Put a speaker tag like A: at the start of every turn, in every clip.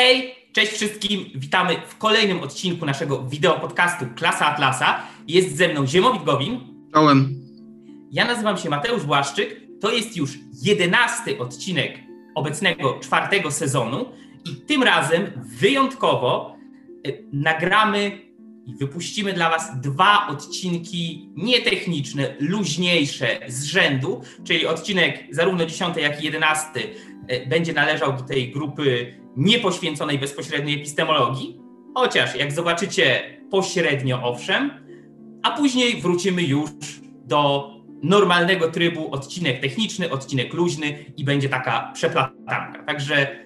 A: Hej, cześć wszystkim, witamy w kolejnym odcinku naszego wideo podcastu Klasa Atlasa. Jest ze mną Ziemowit Gowin.
B: Czołem.
A: Ja nazywam się Mateusz Błaszczyk. To jest już jedenasty odcinek obecnego czwartego sezonu i tym razem wyjątkowo y, nagramy i wypuścimy dla Was dwa odcinki nietechniczne, luźniejsze z rzędu, czyli odcinek zarówno 10, jak i 11 y, będzie należał do tej grupy niepoświęconej bezpośredniej epistemologii, chociaż jak zobaczycie pośrednio owszem, a później wrócimy już do normalnego trybu odcinek techniczny, odcinek luźny i będzie taka przeplatanka. Także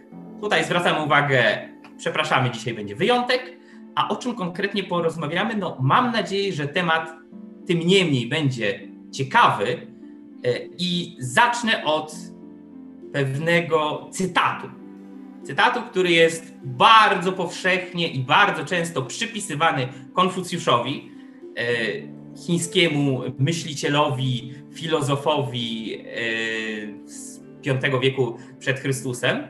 A: tutaj zwracamy uwagę, przepraszamy, dzisiaj będzie wyjątek, a o czym konkretnie porozmawiamy? No mam nadzieję, że temat tym niemniej będzie ciekawy e, i zacznę od pewnego cytatu cytatu, który jest bardzo powszechnie i bardzo często przypisywany Konfucjuszowi, e, chińskiemu myślicielowi, filozofowi e, z V wieku przed Chrystusem.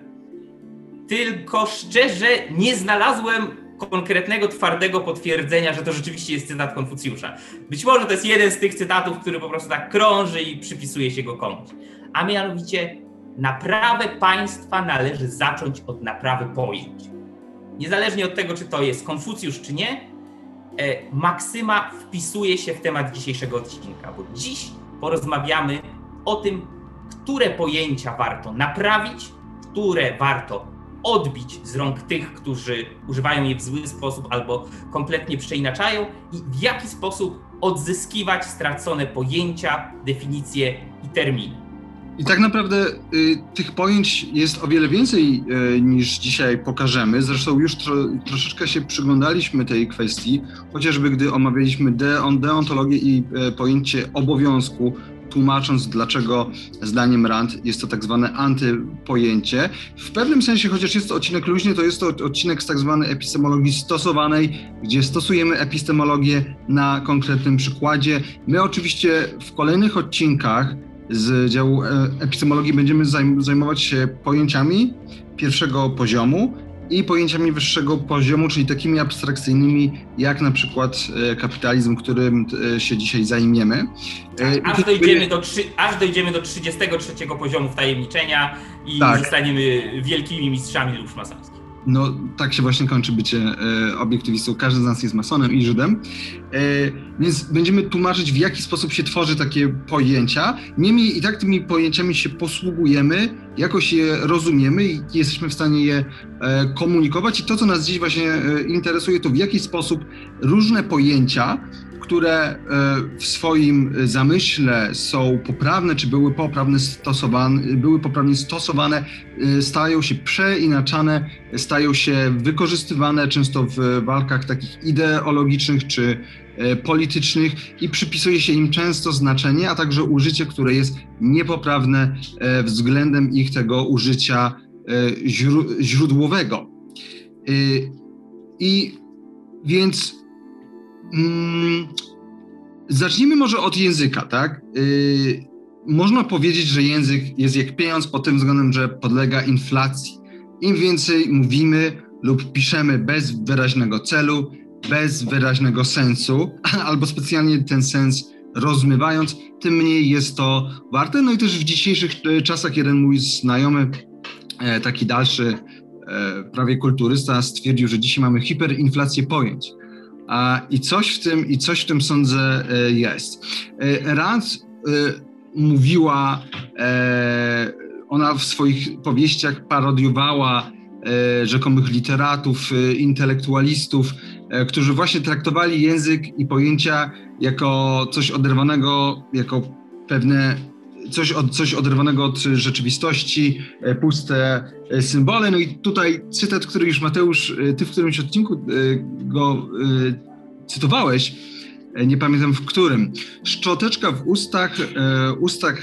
A: Tylko szczerze nie znalazłem konkretnego, twardego potwierdzenia, że to rzeczywiście jest cytat Konfucjusza. Być może to jest jeden z tych cytatów, który po prostu tak krąży i przypisuje się go komuś. A mianowicie Naprawę państwa należy zacząć od naprawy pojęć. Niezależnie od tego, czy to jest Konfucjusz, czy nie, e, maksyma wpisuje się w temat dzisiejszego odcinka, bo dziś porozmawiamy o tym, które pojęcia warto naprawić, które warto odbić z rąk tych, którzy używają je w zły sposób albo kompletnie przeinaczają i w jaki sposób odzyskiwać stracone pojęcia, definicje i terminy.
B: I tak naprawdę y, tych pojęć jest o wiele więcej y, niż dzisiaj pokażemy. Zresztą już tro, troszeczkę się przyglądaliśmy tej kwestii, chociażby gdy omawialiśmy deon, deontologię i y, pojęcie obowiązku, tłumacząc dlaczego zdaniem Rand jest to tak zwane antypojęcie. W pewnym sensie, chociaż jest to odcinek luźny, to jest to odcinek z tak zwanej epistemologii stosowanej, gdzie stosujemy epistemologię na konkretnym przykładzie. My oczywiście w kolejnych odcinkach z działu e, epistemologii będziemy zajmować się pojęciami pierwszego poziomu i pojęciami wyższego poziomu, czyli takimi abstrakcyjnymi, jak na przykład e, kapitalizm, którym e, się dzisiaj zajmiemy.
A: Aż dojdziemy, do, aż dojdziemy do 33 poziomu wtajemniczenia i tak. zostaniemy wielkimi mistrzami lub masonskich.
B: No, tak się właśnie kończy bycie e, obiektywistą. Każdy z nas jest masonem i Żydem. E, więc będziemy tłumaczyć, w jaki sposób się tworzy takie pojęcia. Niemniej i tak tymi pojęciami się posługujemy, jakoś je rozumiemy i jesteśmy w stanie je e, komunikować. I to, co nas dziś właśnie e, interesuje, to w jaki sposób różne pojęcia które e, w swoim zamyśle są poprawne, czy były poprawne stosowane, były poprawnie stosowane, e, stają się przeinaczane, stają się wykorzystywane często w walkach takich ideologicznych czy e, politycznych i przypisuje się im często znaczenie, a także użycie, które jest niepoprawne względem ich tego użycia źródłowego. I więc zacznijmy może od języka, tak? Yy, można powiedzieć, że język jest jak pieniądz pod tym względem, że podlega inflacji. Im więcej mówimy lub piszemy bez wyraźnego celu, bez wyraźnego sensu, albo specjalnie ten sens rozmywając, tym mniej jest to warte. No i też w dzisiejszych e, czasach jeden mój znajomy, e, taki dalszy e, prawie kulturysta, stwierdził, że dzisiaj mamy hiperinflację pojęć. I coś w tym, i coś w tym sądzę e, jest. E, Rand e, mówiła, ona w swoich powieściach parodiowała rzekomych literatów, intelektualistów, którzy właśnie traktowali język i pojęcia jako coś oderwanego, jako pewne coś, od, coś oderwanego od rzeczywistości, e, puste e, symbole. No i tutaj cytat, który już Mateusz, e, ty w którymś odcinku go cytowałeś, nie pamiętam w którym. Szczoteczka w ustach, ustach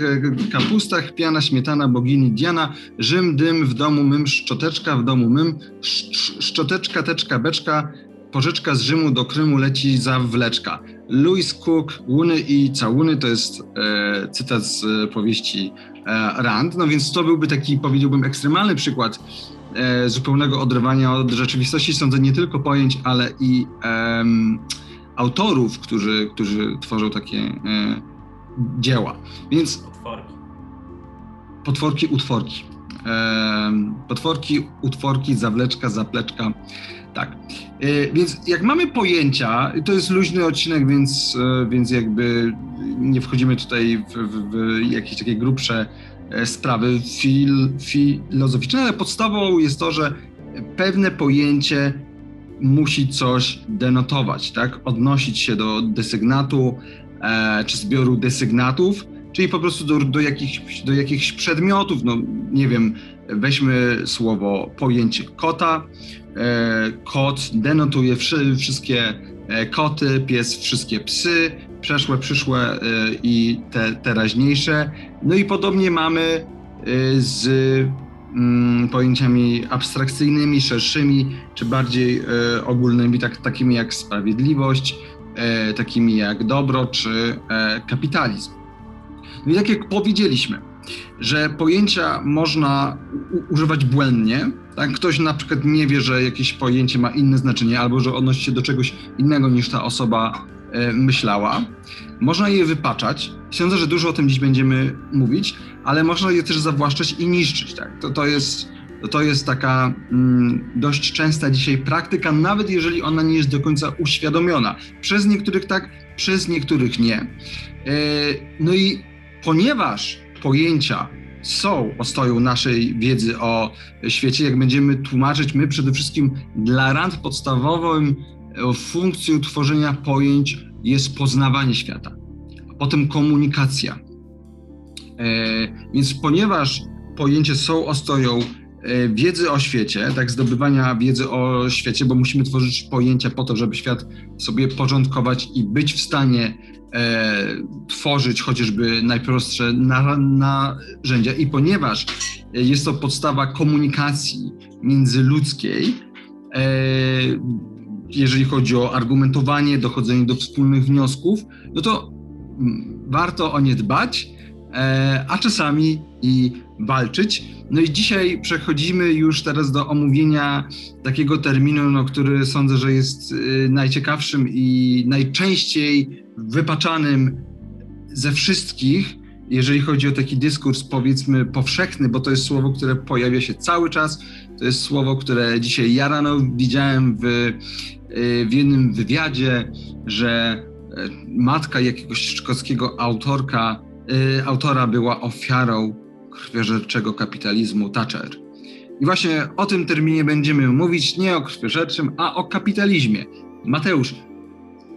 B: kapustach, piana, śmietana, bogini Diana, Rzym, dym w domu mym, szczoteczka w domu mym, szczoteczka, teczka, beczka, pożyczka z Rzymu do Krymu leci za wleczka. Louis Cook, Łuny i całuny to jest e, cytat z e, powieści e, Rand, no więc to byłby taki, powiedziałbym, ekstremalny przykład e, zupełnego odrywania od rzeczywistości, sądzę, nie tylko pojęć, ale i autorów, którzy, którzy tworzą takie e, dzieła. Więc
A: potworki.
B: Potworki, utworki. E, potworki, utworki, zawleczka, zapleczka. Tak. E, więc jak mamy pojęcia, to jest luźny odcinek, więc, e, więc jakby nie wchodzimy tutaj w, w, w jakieś takie grubsze e, sprawy fil, filozoficzne, ale podstawą jest to, że pewne pojęcie musi coś denotować, tak? Odnosić się do desygnatu e, czy zbioru desygnatów, czyli po prostu do, do, jakichś, do jakichś przedmiotów. No nie wiem, weźmy słowo pojęcie kota. E, kot denotuje wszy, wszystkie e, koty, pies wszystkie psy, przeszłe, przyszłe e, i te teraźniejsze. No i podobnie mamy z mm, pojęciami abstrakcyjnymi, szerszymi, czy bardziej ogólnymi, tak, takimi jak sprawiedliwość, takimi jak dobro, czy kapitalizm. No i tak jak powiedzieliśmy, że pojęcia można używać błędnie, tak? Ktoś na przykład nie wie, że jakieś pojęcie ma inne znaczenie, albo że odnosi się do czegoś innego niż ta osoba e, myślała. Można je wypaczać. Sądzę, że dużo o tym dziś będziemy mówić, ale można je też zawłaszczać i niszczyć. Tak? To, to, jest, to jest taka mm, dość częsta dzisiaj praktyka, nawet jeżeli ona nie jest do końca uświadomiona. Przez niektórych tak, przez niektórych nie. E, no i ponieważ pojęcia są ostoją naszej wiedzy o świecie, jak będziemy tłumaczyć, my przede wszystkim dla rand podstawowym e, funkcją tworzenia pojęć jest poznawanie świata, a potem komunikacja. E, więc ponieważ pojęcia są ostoją e, wiedzy o świecie, tak, zdobywania wiedzy o świecie, bo musimy tworzyć pojęcia po to, żeby świat sobie porządkować i być w stanie e, tworzyć chociażby najprostsze narzędzia. I ponieważ jest to podstawa komunikacji międzyludzkiej, e, jeżeli chodzi o argumentowanie, dochodzenie do wspólnych wniosków, no to warto o nie dbać, e, a czasami i walczyć. No i dzisiaj przechodzimy już teraz do omówienia takiego terminu, no, który sądzę, że jest y, najciekawszym i najczęściej wypaczanym ze wszystkich, jeżeli chodzi o taki dyskurs, powiedzmy, powszechny, bo to jest słowo, które pojawia się cały czas. To jest słowo, które dzisiaj ja rano widziałem w, y, w jednym wywiadzie, że y, matka jakiegoś szkockiego autorka, autora była ofiarą krwiożerczego kapitalizmu Thatcher. I właśnie o tym terminie będziemy mówić nie o krwiożerczym, a o kapitalizmie. Mateusz,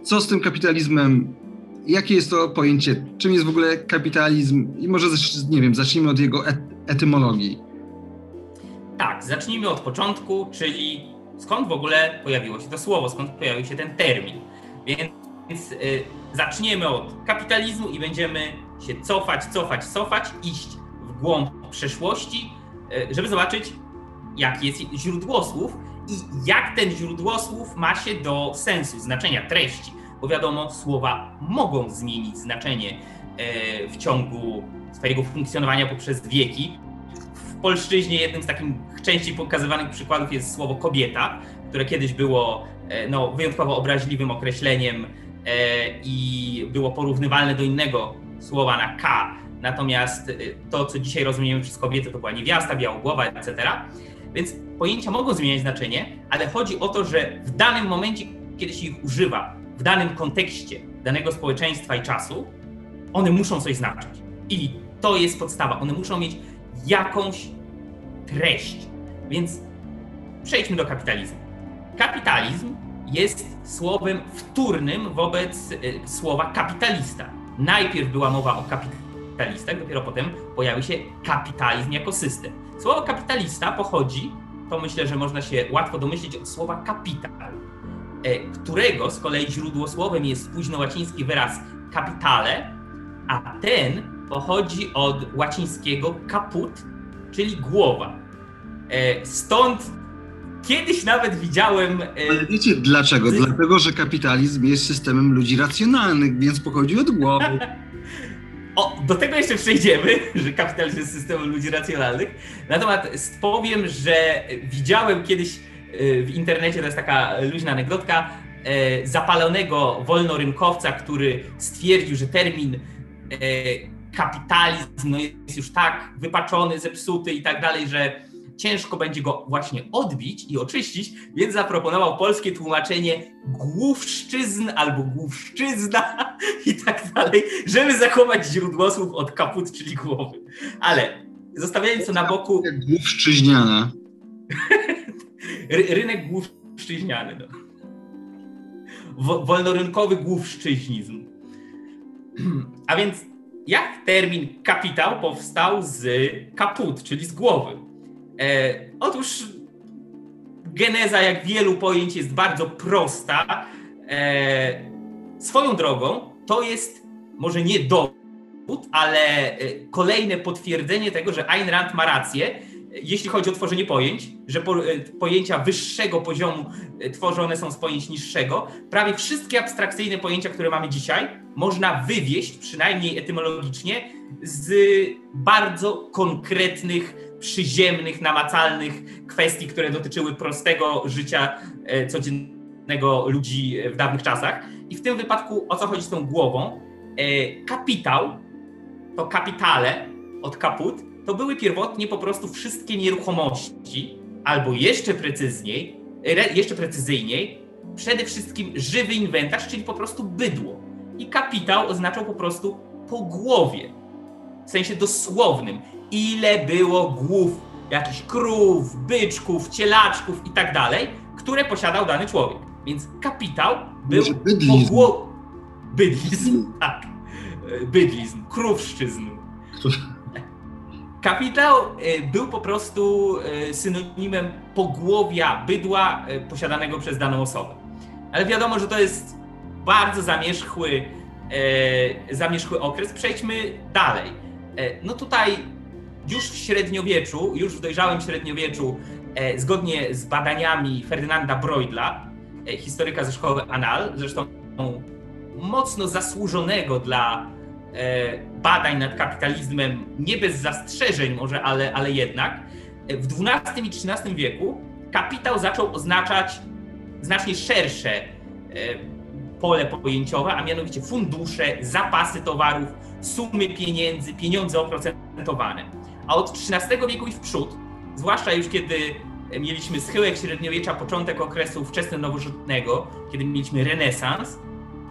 B: co z tym kapitalizmem? Jakie jest to pojęcie? Czym jest w ogóle kapitalizm? I może, nie wiem, zacznijmy od jego etymologii.
A: Tak, zacznijmy od początku, czyli skąd w ogóle pojawiło się to słowo, skąd pojawił się ten termin. Więc y, zaczniemy od kapitalizmu i będziemy się cofać, cofać, cofać, iść w głąb przeszłości, y, żeby zobaczyć, jakie jest źródło słów i jak ten źródło słów ma się do sensu, znaczenia, treści. Bo wiadomo, słowa mogą zmienić znaczenie e, w ciągu swojego funkcjonowania poprzez wieki. W polszczyźnie jednym z takich częściej pokazywanych przykładów jest słowo kobieta, które kiedyś było e, no, wyjątkowo obraźliwym określeniem e, i było porównywalne do innego słowa na K. Natomiast to, co dzisiaj rozumiemy przez kobietę, to była niewiasta, białogłowa, etc. Więc pojęcia mogą zmieniać znaczenie, ale chodzi o to, że w danym momencie, kiedy się ich używa, w danym kontekście danego społeczeństwa i czasu, one muszą coś znaczyć. I to jest podstawa. One muszą mieć jakąś treść. Więc przejdźmy do kapitalizmu. Kapitalizm jest słowem wtórnym wobec y, słowa kapitalista. Najpierw była mowa o kapitalistach, dopiero potem pojawił się kapitalizm jako system. Słowo kapitalista pochodzi, to myślę, że można się łatwo domyślić, od słowa kapital, e, którego z kolei źródłosłowem jest późnołaciński wyraz capitale, a ten pochodzi od łacińskiego caput, czyli głowa. E, stąd kiedyś nawet widziałem. E,
B: Ale wiecie dlaczego? Dlatego, że kapitalizm jest systemem ludzi racjonalnych, więc pochodzi od głowy.
A: o, do tego jeszcze przejdziemy, że kapitalizm jest systemem ludzi racjonalnych. Natomiast powiem, że widziałem kiedyś e, w internecie, to jest taka luźna anegdotka, e, zapalonego wolnorynkowca, który stwierdził, że termin kapitalizm no jest już tak wypaczony, zepsuty i tak dalej, że ciężko będzie go właśnie odbić i oczyścić, więc zaproponował polskie tłumaczenie główszczyzn albo główszczyzna i tak dalej, żeby zachować źródło słów od kaput, czyli głowy. Ale zostawiając to na boku...
B: Główszczyźniana.
A: rynek główszczyźniany. No. Wolnorynkowy główszczyźnizm. A więc jak termin kapitał powstał z kaput, czyli z głowy? E, otóż geneza, jak wielu pojęć, jest bardzo prosta. E, swoją drogą to jest może nie dowód, ale e, kolejne potwierdzenie tego, że Ayn Rand ma rację, jeśli chodzi o tworzenie pojęć, że po, pojęcia wyższego poziomu tworzone są z pojęć niższego. Prawie wszystkie abstrakcyjne pojęcia, które mamy dzisiaj, można wywieść, przynajmniej etymologicznie, z bardzo konkretnych przyziemnych, namacalnych kwestii, które dotyczyły prostego życia e, codziennego ludzi w dawnych czasach. I w tym wypadku o co chodzi z tą głową? E, kapitał, to kapitale od kaput, to były pierwotnie po prostu wszystkie nieruchomości, albo jeszcze precyzniej, jeszcze precyzyjniej, przede wszystkim żywy inwentarz, czyli po prostu bydło. I kapitał oznaczał po prostu po głowie, w sensie dosłownym ile było głów, jakichś krów, byczków, cielaczków i tak dalej, które posiadał dany człowiek. Więc kapitał był
B: bydlizm.
A: Gło... Bydlizm, tak. Bydlizm, krówszczyzn. Kapitał e, był po prostu e, synonimem pogłowia bydła e, posiadanego przez daną osobę. Ale wiadomo, że to jest bardzo zamierzchły, zamierzchły okres. Przejdźmy dalej. No tutaj już w średniowieczu, już w dojrzałym średniowieczu, e, zgodnie z badaniami Ferdynanda Broidla, e, historyka ze szkoły Anal, zresztą mocno zasłużonego dla e, badań nad kapitalizmem, nie bez zastrzeżeń może, ale, ale jednak, w XII i XIII wieku kapitał zaczął oznaczać znacznie szersze pole pojęciowe, a mianowicie fundusze, zapasy towarów, sumy pieniędzy, pieniądze oprocentowane. A od XIII wieku i w przód, zwłaszcza już kiedy mieliśmy schyłek średniowiecza, początek okresu wczesno-nowożytnego, kiedy mieliśmy renesans,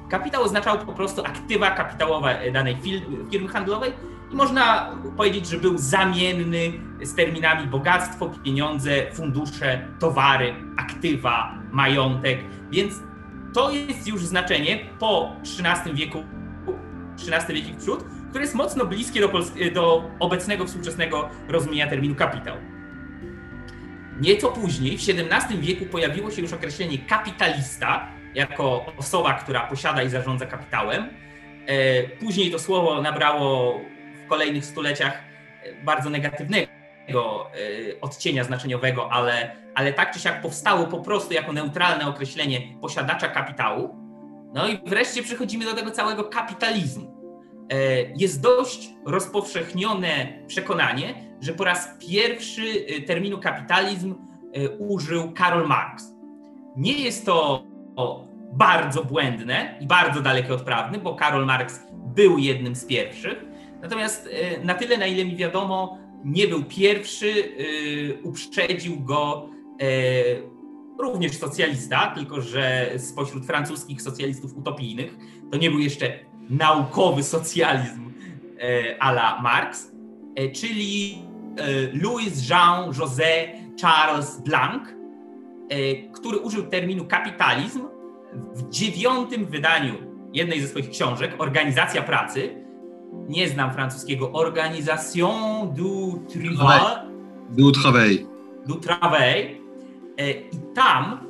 A: kapitał oznaczał po prostu aktywa kapitałowe danej firmy handlowej i można powiedzieć, że był zamienny z terminami bogactwo, pieniądze, fundusze, towary, aktywa, majątek, więc to jest już znaczenie po XIII wieku, XIII wiek i w przód, które jest mocno bliskie do, do obecnego, współczesnego rozumienia terminu kapitał. Nieco później, w XVII wieku, pojawiło się już określenie kapitalista jako osoba, która posiada i zarządza kapitałem. E, później to słowo nabrało w kolejnych stuleciach e, bardzo negatywnego e, odcienia znaczeniowego, ale, ale tak czy siak powstało po prostu jako neutralne określenie posiadacza kapitału. No i wreszcie przechodzimy do tego całego kapitalizmu. E, jest dość rozpowszechnione przekonanie, że po raz pierwszy e, terminu kapitalizm e, użył Karol Marx. Nie jest to bardzo błędne i bardzo dalekie od prawdy, bo Karol Marx był jednym z pierwszych. Natomiast na tyle, na ile mi wiadomo, nie był pierwszy, uprzedził go również socjalista, tylko że spośród francuskich socjalistów utopijnych to nie był jeszcze naukowy socjalizm e, a la Marx, e, czyli e, Louis Jean José Charles Blanc, który użył terminu kapitalizm w dziewiątym wydaniu jednej ze swoich książek, Organizacja Pracy. Nie znam francuskiego. Organisation du travail.
B: Du travail.
A: Du travail. I tam,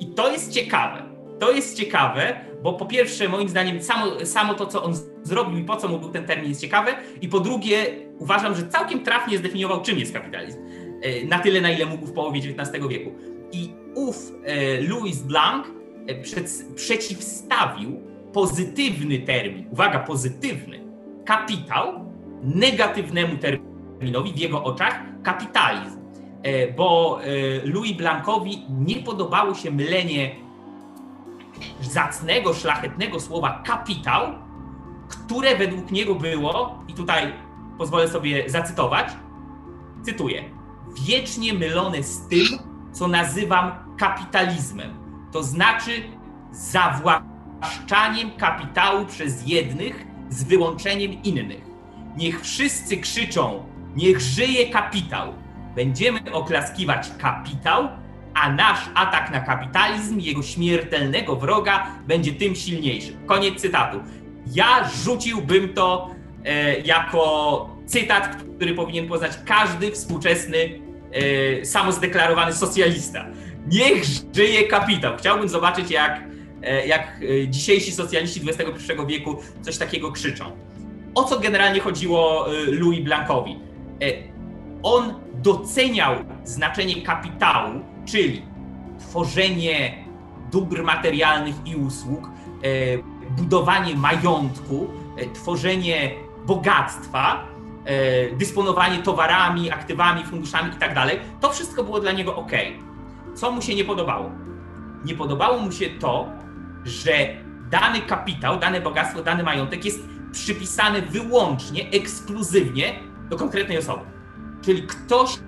A: i to jest ciekawe, to jest ciekawe, bo po pierwsze, moim zdaniem, samo, samo to, co on zrobił i po co mu był ten termin, jest ciekawe, i po drugie, uważam, że całkiem trafnie zdefiniował, czym jest kapitalizm. E, na tyle, na ile mógł w połowie XIX wieku. I ów e, Louis Blanc e, przeciwstawił pozytywny termin, uwaga, pozytywny, kapitał negatywnemu terminowi w jego oczach kapitalizm. Bo Louis Blancowi nie podobało się mylenie zacnego, szlachetnego słowa kapitał, które według niego było, i tutaj pozwolę sobie zacytować, cytuję, wiecznie mylone z tym, co nazywam kapitalizmem, to znaczy zawłaszczaniem kapitału przez jednych z wyłączeniem innych. Niech wszyscy krzyczą, niech żyje kapitał. Będziemy oklaskiwać kapitał, a nasz atak na kapitalizm, jego śmiertelnego wroga, będzie tym silniejszy. Koniec cytatu. Ja rzuciłbym to e, jako cytat, który powinien poznać każdy współczesny, e, samozdeklarowany socjalista. Niech żyje kapitał. Chciałbym zobaczyć, jak, e, jak e, dzisiejsi socjaliści XXI wieku coś takiego krzyczą. O co generalnie chodziło e, Louis Blancowi? E, on doceniał znaczenie kapitału, czyli tworzenie dóbr materialnych i usług, e, budowanie majątku, e, tworzenie bogactwa, e, dysponowanie towarami, aktywami, funduszami itd. Tak to wszystko było dla niego ok. Co mu się nie podobało? Nie podobało mu się to, że dany kapitał, dane bogactwo, dany majątek jest przypisany wyłącznie, ekskluzywnie do konkretnej osoby. Czyli ktoś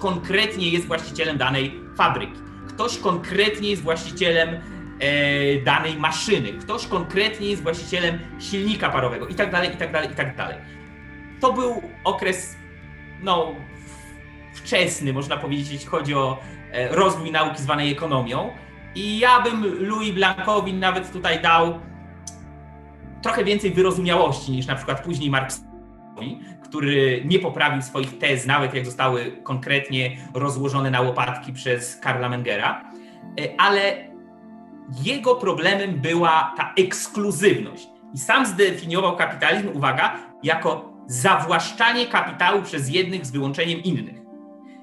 A: konkretnie jest właścicielem danej fabryki, ktoś konkretnie jest właścicielem e, danej maszyny, ktoś konkretnie jest właścicielem silnika parowego i tak dalej, i tak dalej, i tak dalej. To był okres, no, wczesny, można powiedzieć, jeśli chodzi o e, rozwój nauki zwanej ekonomią. I ja bym Louis Blancowi nawet tutaj dał trochę więcej wyrozumiałości niż na przykład później Marksowi, który nie poprawił swoich tez, nawet jak zostały konkretnie rozłożone na łopatki przez Karla Mengera, e, ale jego problemem była ta ekskluzywność. I sam zdefiniował kapitalizm, uwaga, jako zawłaszczanie kapitału przez jednych z wyłączeniem innych.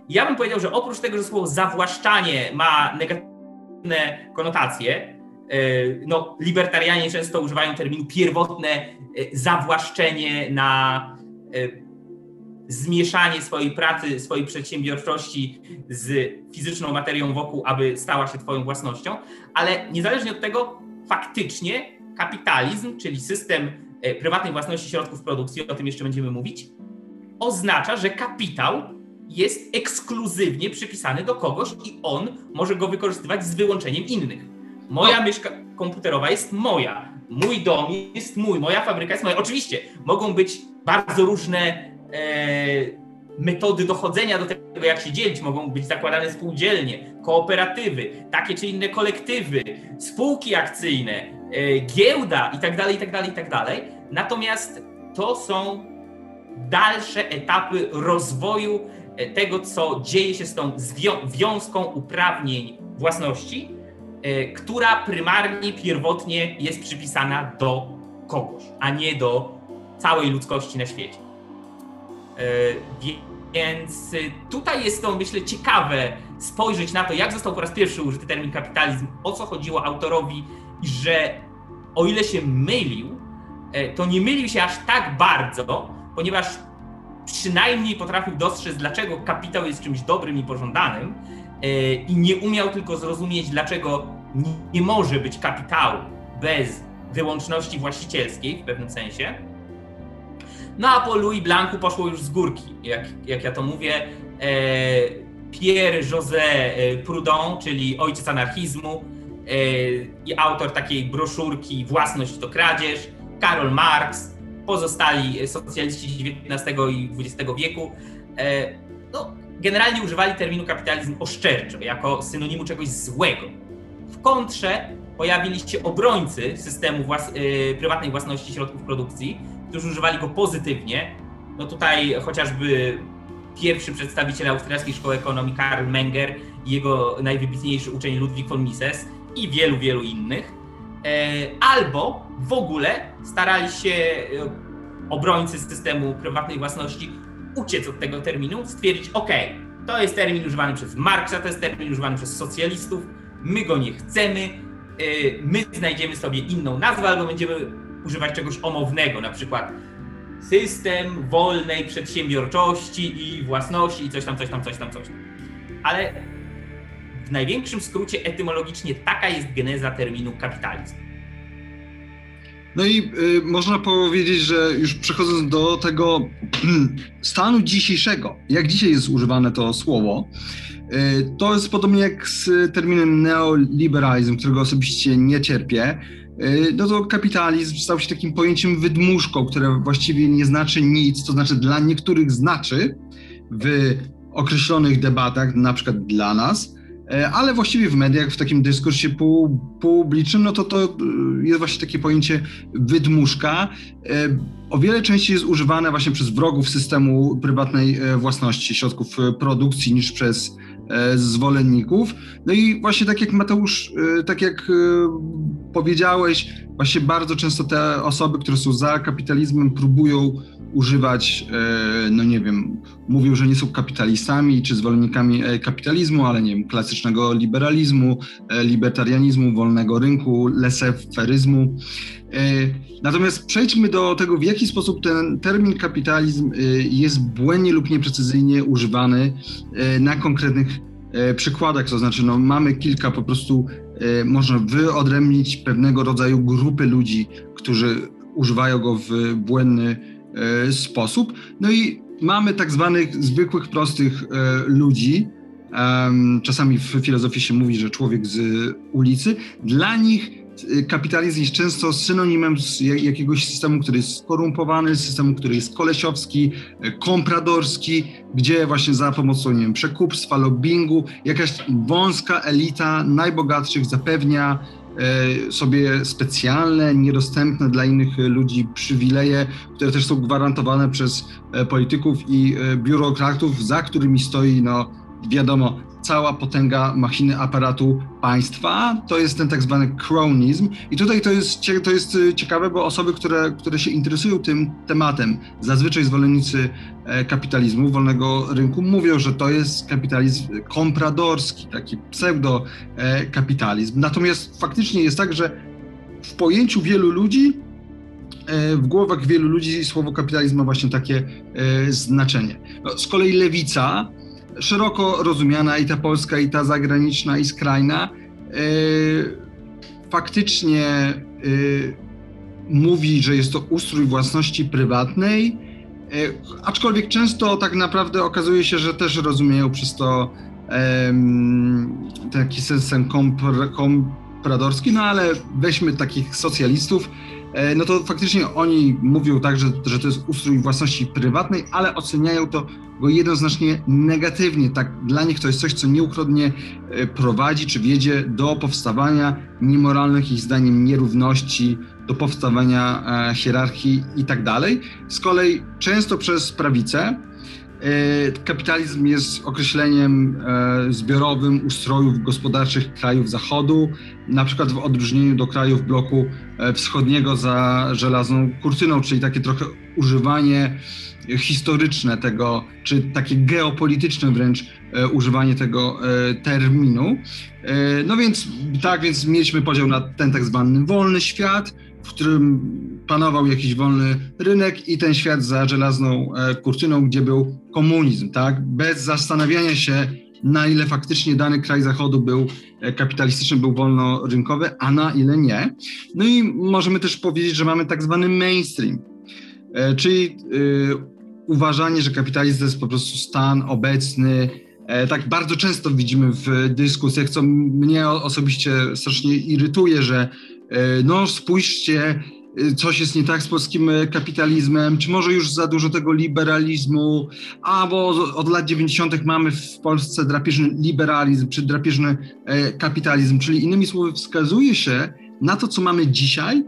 A: ja bym powiedział, że oprócz tego, że słowo zawłaszczanie ma negatywne konotacje, e, no, libertarianie często używają terminu pierwotne e, zawłaszczenie na zmieszanie swojej pracy, swojej przedsiębiorczości z fizyczną materią wokół, aby stała się Twoją własnością, ale niezależnie od tego, faktycznie kapitalizm, czyli system e, prywatnej własności środków produkcji, o tym jeszcze będziemy mówić, oznacza, że kapitał jest ekskluzywnie przypisany do kogoś i on może go wykorzystywać z wyłączeniem innych. Moja myszka komputerowa jest moja, mój dom jest mój, moja fabryka jest moja. Oczywiście mogą być bardzo różne E, metody dochodzenia do tego, jak się dzielić. Mogą być zakładane spółdzielnie, kooperatywy, takie czy inne kolektywy, spółki akcyjne, e, giełda itd., itd., itd. Natomiast to są dalsze etapy rozwoju e, tego, co dzieje się z tą wiązką uprawnień własności, która prymarnie, pierwotnie jest przypisana do kogoś, a nie do całej ludzkości na świecie. E, więc tutaj jest to, myślę, ciekawe spojrzeć na to, jak został po raz pierwszy użyty termin kapitalizm, o co chodziło autorowi że o ile się mylił, e, to nie mylił się aż tak bardzo, ponieważ przynajmniej potrafił dostrzec, dlaczego kapitał jest czymś dobrym i pożądanym e, i nie umiał tylko zrozumieć, dlaczego nie może być kapitału bez wyłączności właścicielskiej w pewnym sensie no a po Louis Blancu poszło już z górki, jak, jak ja to mówię. E, Pierre-José e, Proudhon, czyli ojciec anarchizmu e, i autor takiej broszurki Własność to kradzież, Karol Marx, pozostali socjaliści XIX i XX wieku. E, no, generalnie używali terminu kapitalizm oszczerczo, jako synonimu czegoś złego. W kontrze pojawili się obrońcy systemu włas e, prywatnej własności środków produkcji, którzy używali go pozytywnie. No tutaj chociażby pierwszy przedstawiciel austriackiej szkoły ekonomii Karl Menger i jego najwybitniejszy uczeń Ludwik von Mises i wielu, wielu innych. E, albo w ogóle starali się e, obrońcy systemu prywatnej własności uciec od tego terminu, stwierdzić, ok, to jest termin używany przez Marksa, to jest termin używany przez socjalistów, my go nie chcemy, e, my znajdziemy sobie inną nazwę albo będziemy używać czegoś omownego, na przykład system wolnej przedsiębiorczości i własności i coś tam, coś tam, coś tam, coś tam. Ale w największym skrócie etymologicznie taka jest geneza terminu kapitalizm.
B: No i y, można powiedzieć, że już przechodząc do tego stanu dzisiejszego, jak dzisiaj jest używane to słowo, y, to jest podobnie jak z terminem neoliberalizm, którego osobiście nie cierpię. Y, no to kapitalizm stał się takim pojęciem wydmuszką, które właściwie nie znaczy nic, to znaczy dla niektórych znaczy w określonych debatach, na przykład dla nas, ale właściwie w mediach, w takim dyskursie publicznym, no to to e, jest właśnie takie pojęcie wydmuszka. E, o wiele częściej jest używane właśnie przez wrogów systemu prywatnej własności, środków produkcji niż przez zwolenników. No i właśnie tak jak Mateusz, tak jak powiedziałeś, właśnie bardzo często te osoby, które są za kapitalizmem, próbują używać, e, no nie wiem, mówią, że nie są kapitalistami czy zwolennikami e, kapitalizmu, ale nie wiem, klasycznego liberalizmu, e, libertarianizmu, wolnego rynku, laissez-faire'izmu. Natomiast przejdźmy do tego, w jaki sposób ten termin kapitalizm jest błędnie lub nieprecyzyjnie używany na konkretnych przykładach, to znaczy no, mamy kilka po prostu, można wyodrębnić pewnego rodzaju grupy ludzi, którzy używają go w błędny sposób. No i mamy tak zwanych zwykłych, prostych e, ludzi. Czasami w filozofii się mówi, że człowiek z ulicy. Dla nich e, kapitalizm jest często synonimem jakiegoś systemu, który jest skorumpowany, systemu, który jest kolesiowski, kompradorski, gdzie właśnie za pomocą nie wiem, przekupstwa, lobbingu jakaś wąska elita najbogatszych zapewnia E, sobie specjalne, niedostępne dla innych ludzi przywileje, które też są gwarantowane przez e, polityków i e, biurokratów, za którymi stoi, no wiadomo, cała potęga machiny aparatu państwa. To jest ten tak zwany cronizm. I tutaj to jest, to jest y, ciekawe, bo osoby, które, które się interesują tym tematem, zazwyczaj zwolennicy e, kapitalizmu, wolnego rynku, mówią, że to jest kapitalizm kompradorski, taki pseudo-kapitalizm. Natomiast faktycznie jest tak, że w pojęciu wielu ludzi e, w głowach wielu ludzi słowo kapitalizm ma właśnie takie e, znaczenie. No, z kolei lewica szeroko rozumiana i ta polska, i ta zagraniczna, i skrajna, e, faktycznie e, mówi, że jest to ustrój własności prywatnej, e, aczkolwiek często tak naprawdę okazuje się, że też rozumieją przez to taki system kompradorski, no ale weźmy takich socjalistów, no to faktycznie oni mówią tak, że, że to jest ustrój własności prywatnej, ale oceniają to go jednoznacznie negatywnie. Tak, dla nich to jest coś, co nieuchronnie e, prowadzi czy wiedzie do powstawania niemoralnych ich zdaniem nierówności, do powstawania e, hierarchii i tak dalej. Z kolei często przez prawicę e, kapitalizm jest określeniem zbiorowym ustrojów gospodarczych krajów Zachodu, na przykład w odróżnieniu do krajów bloku wschodniego za żelazną kurtyną, czyli takie trochę używanie historyczne tego, czy takie geopolityczne wręcz e, używanie tego e, terminu. E, no więc tak, więc mieliśmy podział na ten tak zwany wolny świat, w którym panował jakiś wolny rynek i ten świat za żelazną kurtyną, gdzie był komunizm, tak? Bez zastanawiania się, na ile faktycznie dany kraj zachodu był kapitalistyczny, był wolnorynkowy, a na ile nie. No i możemy też powiedzieć, że mamy tak zwany mainstream, czyli uważanie, że kapitalizm to jest po prostu stan obecny. E, tak bardzo często widzimy w dyskusjach, co mnie osobiście strasznie irytuje, że e, no spójrzcie, e, coś jest nie tak z polskim kapitalizmem, czy może już za dużo tego liberalizmu, a bo od lat 90. mamy w Polsce drapieżny liberalizm, czy drapieżny kapitalizm, czyli innymi słowy wskazuje się na to, co mamy dzisiaj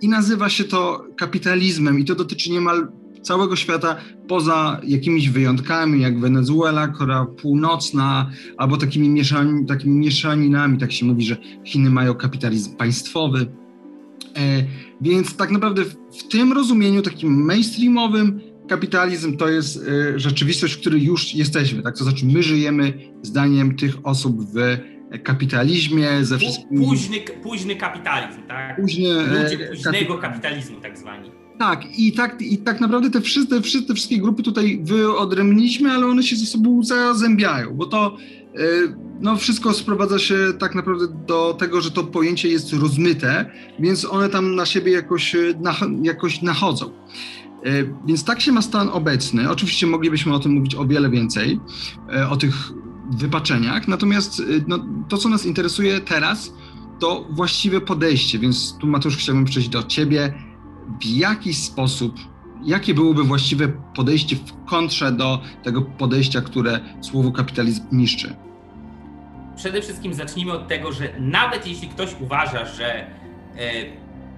B: i nazywa się to kapitalizmem i to dotyczy niemal całego świata, poza jakimiś wyjątkami, jak Wenezuela, Korea Północna, albo takimi, takimi mieszaninami, tak się mówi, że Chiny mają kapitalizm państwowy. E, więc tak naprawdę w, w tym rozumieniu takim mainstreamowym kapitalizm to jest e, rzeczywistość, w której już jesteśmy, tak? To znaczy my żyjemy zdaniem tych osób w kapitalizmie, ze wszystkimi...
A: Późny, późny kapitalizm, tak? Późny, Ludzie e, późnego kapitalizmu tak zwani.
B: Tak, i tak, i tak naprawdę te wszystkie, te wszystkie grupy tutaj wyodrębniliśmy, ale one się ze sobą zazębiają, bo to y, no, wszystko sprowadza się tak naprawdę do tego, że to pojęcie jest rozmyte, więc one tam na siebie jakoś, y, jakoś nachodzą. Y, więc tak się ma stan obecny. Oczywiście moglibyśmy o tym mówić o wiele więcej, o tych wypaczeniach, natomiast no, to, co nas interesuje teraz, to właściwe podejście, więc tu Mateusz chciałbym przejść do Ciebie w jaki sposób, jakie byłoby właściwe podejście w kontrze do tego podejścia, które słowo kapitalizm niszczy?
A: Przede wszystkim zacznijmy od tego, że nawet jeśli ktoś uważa, że e,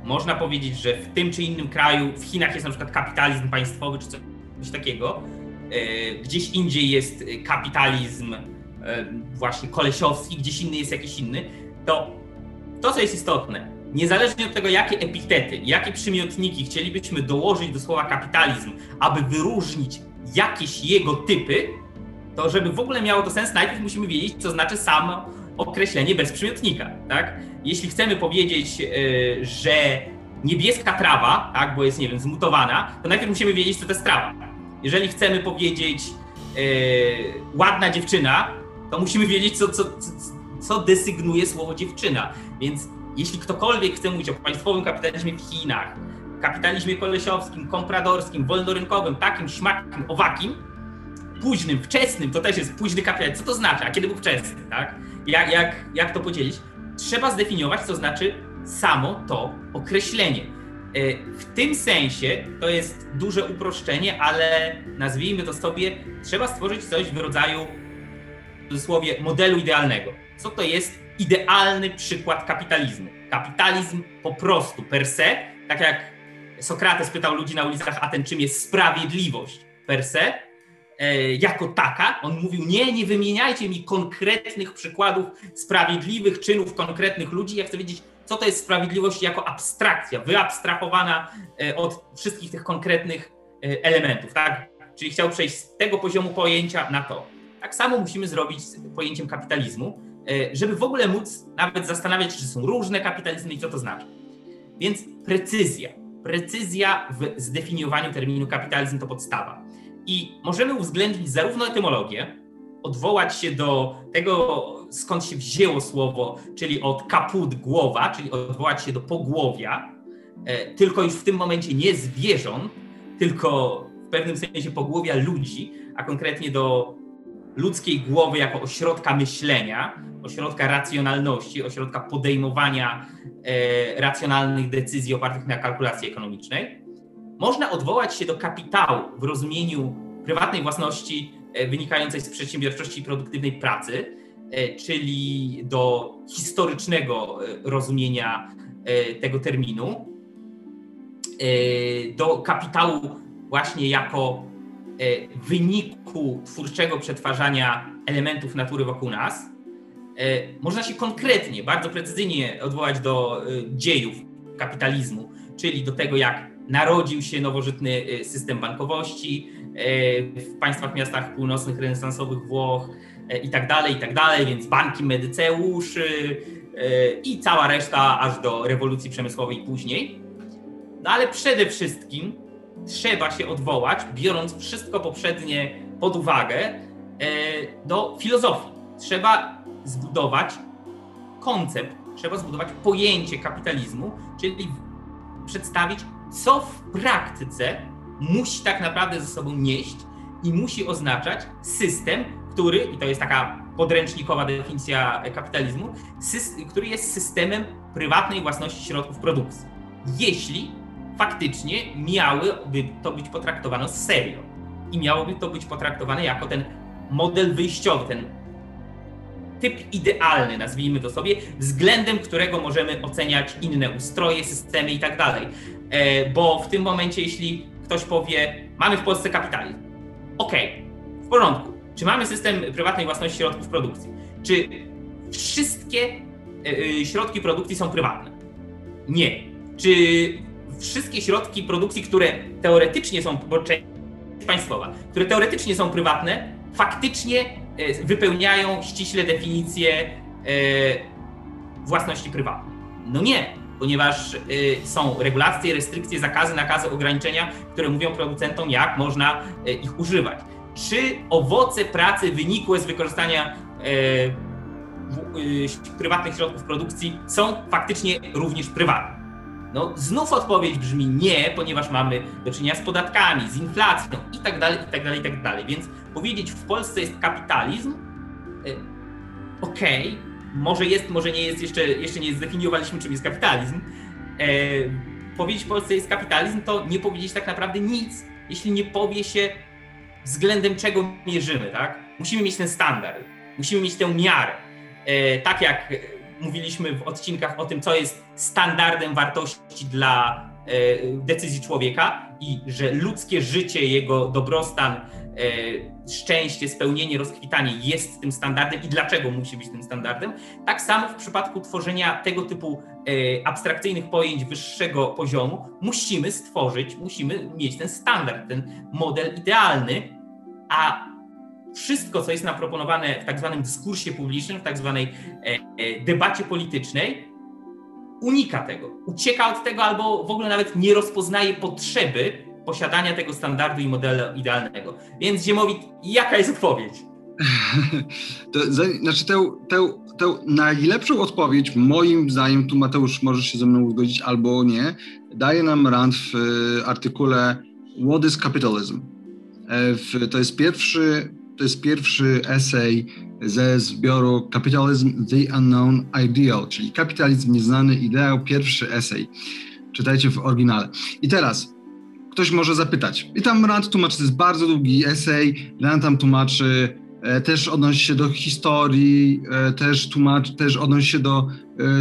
A: można powiedzieć, że w tym czy innym kraju, w Chinach jest na przykład kapitalizm państwowy czy coś takiego, e, gdzieś indziej jest kapitalizm e, właśnie kolesiowski, gdzieś inny jest jakiś inny, to to, co jest istotne, niezależnie od tego, jakie epitety, jakie przymiotniki chcielibyśmy dołożyć do słowa kapitalizm, aby wyróżnić jakieś jego typy, to żeby w ogóle miało to sens, najpierw musimy wiedzieć, co znaczy samo określenie bez przymiotnika. Tak? Jeśli chcemy powiedzieć, yy, że niebieska trawa, tak, bo jest, nie wiem, zmutowana, to najpierw musimy wiedzieć, co to jest trawa. Jeżeli chcemy powiedzieć yy, ładna dziewczyna, to musimy wiedzieć, co, co, co, co desygnuje słowo dziewczyna. Więc jeśli ktokolwiek chce mówić o państwowym kapitalizmie w Chinach, kapitalizmie kolesiowskim, kompradorskim, wolnorynkowym, takim, śmakim, owakim, późnym, wczesnym, to też jest późny kapitalizm. Co to znaczy? A kiedy był wczesny, tak? Jak, jak, jak to podzielić? Trzeba zdefiniować, co znaczy samo to określenie. E, w tym sensie to jest duże uproszczenie, ale nazwijmy to sobie, trzeba stworzyć coś w rodzaju w cudzysłowie modelu idealnego. Co to jest idealny przykład kapitalizmu. Kapitalizm po prostu per se, tak jak Sokrates pytał ludzi na ulicach Aten, czym jest sprawiedliwość per se, e, jako taka, on mówił, nie, nie wymieniajcie mi konkretnych przykładów sprawiedliwych czynów konkretnych ludzi, ja chcę wiedzieć, co to jest sprawiedliwość jako abstrakcja, wyabstrahowana e, od wszystkich tych konkretnych e, elementów, tak? Czyli chciał przejść z tego poziomu pojęcia na to. Tak samo musimy zrobić z pojęciem kapitalizmu, żeby w ogóle móc nawet zastanawiać czy są różne kapitalizmy i co to znaczy. Więc precyzja. Precyzja w zdefiniowaniu terminu kapitalizm to podstawa. I możemy uwzględnić zarówno etymologię, odwołać się do tego, skąd się wzięło słowo, czyli od kaput, głowa, czyli odwołać się do pogłowia, e, tylko już w tym momencie nie zwierząt, tylko w pewnym sensie pogłowia ludzi, a konkretnie do ludzkiej głowy jako ośrodka myślenia, ośrodka racjonalności, ośrodka podejmowania e, racjonalnych decyzji opartych na kalkulacji ekonomicznej, można odwołać się do kapitału w rozumieniu prywatnej własności e, wynikającej z przedsiębiorczości i produktywnej pracy, e, czyli do historycznego e, rozumienia e, tego terminu, e, do kapitału właśnie jako wyniku twórczego przetwarzania elementów natury wokół nas, E, można się konkretnie, bardzo precyzyjnie odwołać do e, dziejów kapitalizmu, czyli do tego, jak narodził się nowożytny e, system bankowości w państwach, miastach północnych, renesansowych Włoch i tak dalej, i tak dalej, więc banki Medyceusz i cała reszta aż do rewolucji przemysłowej później. No ale przede wszystkim trzeba się odwołać, biorąc wszystko poprzednie pod uwagę, do filozofii. Trzeba zbudować koncept, trzeba zbudować pojęcie kapitalizmu, czyli przedstawić, co w praktyce musi tak naprawdę ze sobą nieść i musi oznaczać system, który, i to jest taka podręcznikowa definicja kapitalizmu, system, który jest systemem prywatnej własności środków produkcji. Jeśli faktycznie miałyby to być potraktowane serio i miałoby to być potraktowane jako ten model wyjściowy, ten typ idealny, nazwijmy to sobie, względem którego możemy oceniać inne ustroje, systemy i tak dalej. E, bo w tym momencie, jeśli ktoś powie, mamy w Polsce kapitalizm, okej, okay, w porządku. Czy mamy system prywatnej własności środków produkcji? Czy wszystkie e, e, środki produkcji są prywatne? Nie. Czy wszystkie środki produkcji, które teoretycznie są, bo część państwowa, które teoretycznie są prywatne, faktycznie E, wypełniają ściśle definicję e, własności prywatnej. No nie. ponieważ y, są regulacje, restrykcje, zakazy, nakazy, ograniczenia, które mówią producentom, jak można ich używać. Czy owoce pracy wynikłe z wykorzystania prywatnych środków produkcji są faktycznie również prywatne? No, znów odpowiedź brzmi nie, ponieważ mamy do czynienia z podatkami, z inflacją i tak dalej, i tak dalej, i tak dalej. Więc powiedzieć w Polsce jest kapitalizm, okej, okay, może jest, może nie jest, jeszcze, jeszcze nie zdefiniowaliśmy, czym jest kapitalizm. E, powiedzieć w Polsce jest kapitalizm, to nie powiedzieć tak naprawdę nic, jeśli nie powie się względem czego mierzymy, tak? Musimy mieć ten standard, musimy mieć tę miarę. E, tak jak mówiliśmy w odcinkach o tym, co jest standardem wartości dla e, decyzji człowieka i że ludzkie życie, jego dobrostan E, szczęście, spełnienie, rozkwitanie jest tym standardem i dlaczego musi być tym standardem. Tak samo w przypadku tworzenia tego typu e, abstrakcyjnych pojęć wyższego poziomu musimy stworzyć, musimy mieć ten standard, ten model idealny, a wszystko, co jest nam proponowane w tak zwanym dyskursie publicznym, w tak zwanej e, debacie politycznej, unika tego, ucieka od tego albo w ogóle nawet nie rozpoznaje potrzeby posiadania tego standardu i modelu idealnego. Więc Ziemowit, jaka jest odpowiedź?
B: To, znaczy tę, tę, tę najlepszą odpowiedź, moim zdaniem, tu Mateusz możesz się ze mną zgodzić albo nie, daje nam Rand w e, artykule What is Capitalism? E, to jest pierwszy, to jest pierwszy esej ze zbioru Capitalism the Unknown Ideal, czyli kapitalizm nieznany ideał, pierwszy esej. Czytajcie w oryginale. I teraz ktoś może zapytać. I tam Rand tłumaczy, to jest bardzo długi esej, Rand tam tłumaczy, e, też odnosi się do historii, e, też tłumaczy, też odnosi się do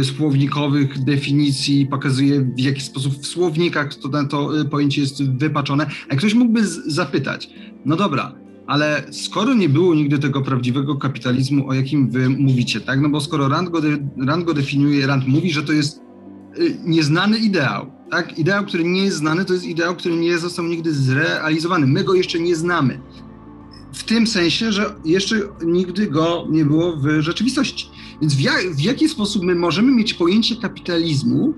B: e, słownikowych definicji, pokazuje w jaki sposób w słownikach to, to pojęcie jest wypaczone. A ktoś mógłby zapytać, no dobra, ale skoro nie było nigdy tego prawdziwego kapitalizmu, o jakim wy mówicie, tak? No bo skoro Rand go, de, Rand go definiuje, Rand mówi, że to jest nieznany ideał, tak? Ideał, który nie jest znany, to jest ideał, który nie został nigdy zrealizowany. My go jeszcze nie znamy. W tym sensie, że jeszcze nigdy go nie było w rzeczywistości. Więc w, jak, w jaki sposób my możemy mieć pojęcie kapitalizmu,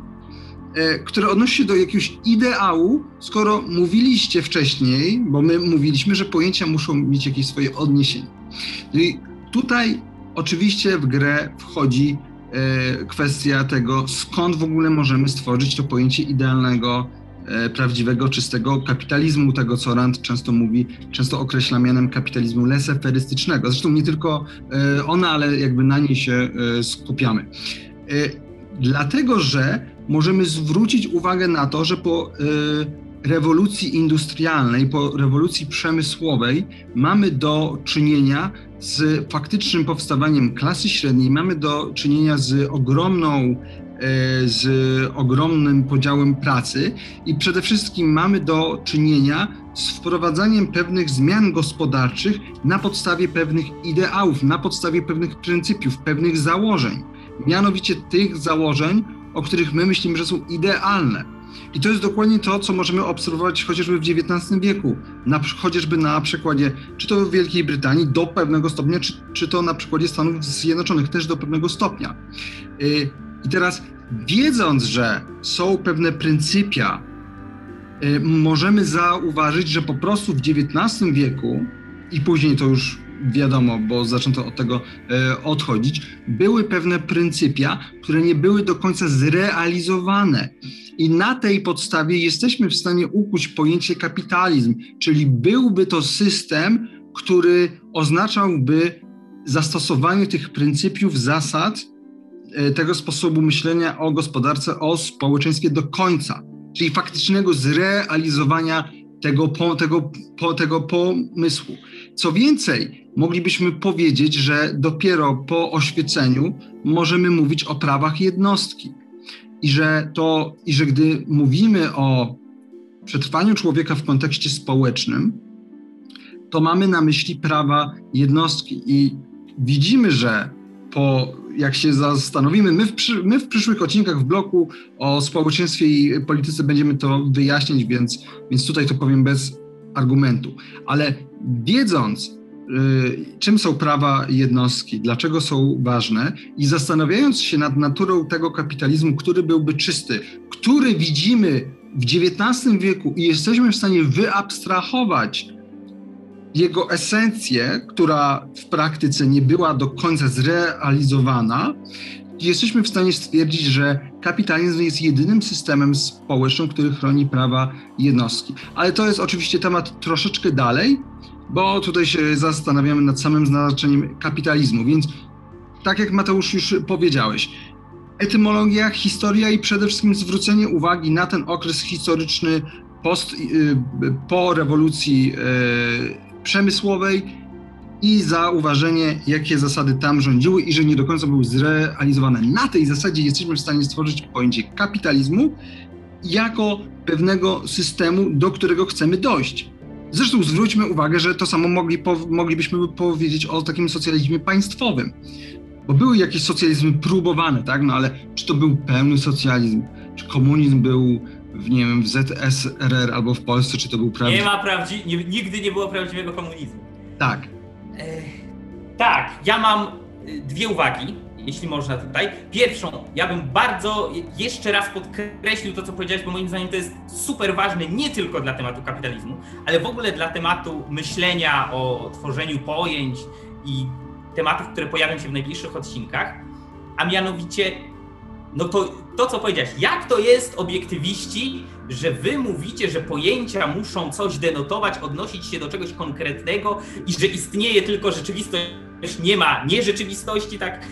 B: które odnosi się do jakiegoś ideału, skoro mówiliście wcześniej, bo my mówiliśmy, że pojęcia muszą mieć jakieś swoje odniesienie. Tutaj oczywiście w grę wchodzi E, kwestia tego, skąd w ogóle możemy stworzyć to pojęcie idealnego, e, prawdziwego, czystego kapitalizmu, tego co Rand często mówi, często określa mianem kapitalizmu leseferystycznego. Zresztą nie tylko ona, ale jakby na niej się skupiamy. Dlatego, że możemy zwrócić uwagę na to, że po rewolucji industrialnej, po rewolucji przemysłowej mamy do czynienia z faktycznym powstawaniem klasy średniej, mamy do czynienia z ogromną e, z ogromnym podziałem pracy i przede wszystkim mamy do czynienia z wprowadzaniem pewnych zmian gospodarczych na podstawie pewnych ideałów, na podstawie pewnych pryncypiów, pewnych założeń. Mianowicie tych założeń, o których my myślimy, że są idealne i to jest dokładnie to, co możemy obserwować chociażby w XIX wieku, na, chociażby na przykładzie czy to Wielkiej Brytanii do pewnego stopnia, czy, czy to na przykładzie Stanów Zjednoczonych też do pewnego stopnia. Y, I teraz wiedząc, że są pewne pryncypia, y, możemy zauważyć, że po prostu w XIX wieku i później to już wiadomo, bo zaczęto od tego y, odchodzić, były pewne pryncypia, które nie były do końca zrealizowane. I na tej podstawie jesteśmy w stanie ukuć pojęcie kapitalizm, czyli byłby to system, który oznaczałby zastosowanie tych pryncypiów, zasad, e, tego sposobu myślenia o gospodarce, o społeczeństwie do końca, czyli faktycznego zrealizowania tego, tego, tego pomysłu. Co więcej, moglibyśmy powiedzieć, że dopiero po oświeceniu możemy mówić o prawach jednostki i że to, i że gdy mówimy o przetrwaniu człowieka w kontekście społecznym, to mamy na myśli prawa jednostki i widzimy, że po, jak się zastanowimy, my w, przy, my w przyszłych odcinkach w bloku o społeczeństwie i polityce będziemy to wyjaśnić, więc, więc tutaj to powiem bez argumentu. Ale wiedząc, czym są prawa jednostki, dlaczego są ważne i zastanawiając się nad naturą tego kapitalizmu, który byłby czysty, który widzimy w XIX wieku i jesteśmy w stanie wyabstrahować jego esencję, która w praktyce nie była do końca zrealizowana, jesteśmy w stanie stwierdzić, że kapitalizm jest jedynym systemem społecznym, który chroni prawa jednostki. Ale to jest oczywiście temat troszeczkę dalej, bo tutaj się zastanawiamy nad samym znaczeniem kapitalizmu. Więc tak jak Mateusz już powiedziałeś, etymologia, historia i przede wszystkim zwrócenie uwagi na ten okres historyczny post, y, po rewolucji y, przemysłowej i zauważenie, jakie zasady tam rządziły i że nie do końca były zrealizowane. Na tej zasadzie jesteśmy w stanie stworzyć pojęcie kapitalizmu jako pewnego systemu, do którego chcemy dojść. Zresztą zwróćmy uwagę, że to samo mogli, moglibyśmy powiedzieć o takim socjalizmie państwowym, bo były jakieś socjalizmy próbowane, tak? No ale czy to był pełny socjalizm, czy komunizm był w, nie wiem, w ZSRR albo w Polsce, czy to był prawdziwy?
A: Nie ma prawdzi- nie, nigdy nie było prawdziwego komunizmu.
B: Tak.
A: tak, ja mam y, dwie uwagi, jeśli można tutaj. Pierwszą, ja bym bardzo jeszcze raz podkreślił to, co powiedziałeś, bo moim zdaniem to jest super ważne nie tylko dla tematu kapitalizmu, ale w ogóle dla tematu myślenia o tworzeniu pojęć i tematów, które pojawią się w najbliższych odcinkach, a mianowicie no to, to co powiedziałeś, jak to jest obiektywści, że wy mówicie, że pojęcia muszą coś denotować, odnosić się do czegoś konkretnego i że istnieje tylko rzeczywistość, nie ma nierzeczywistości, tak?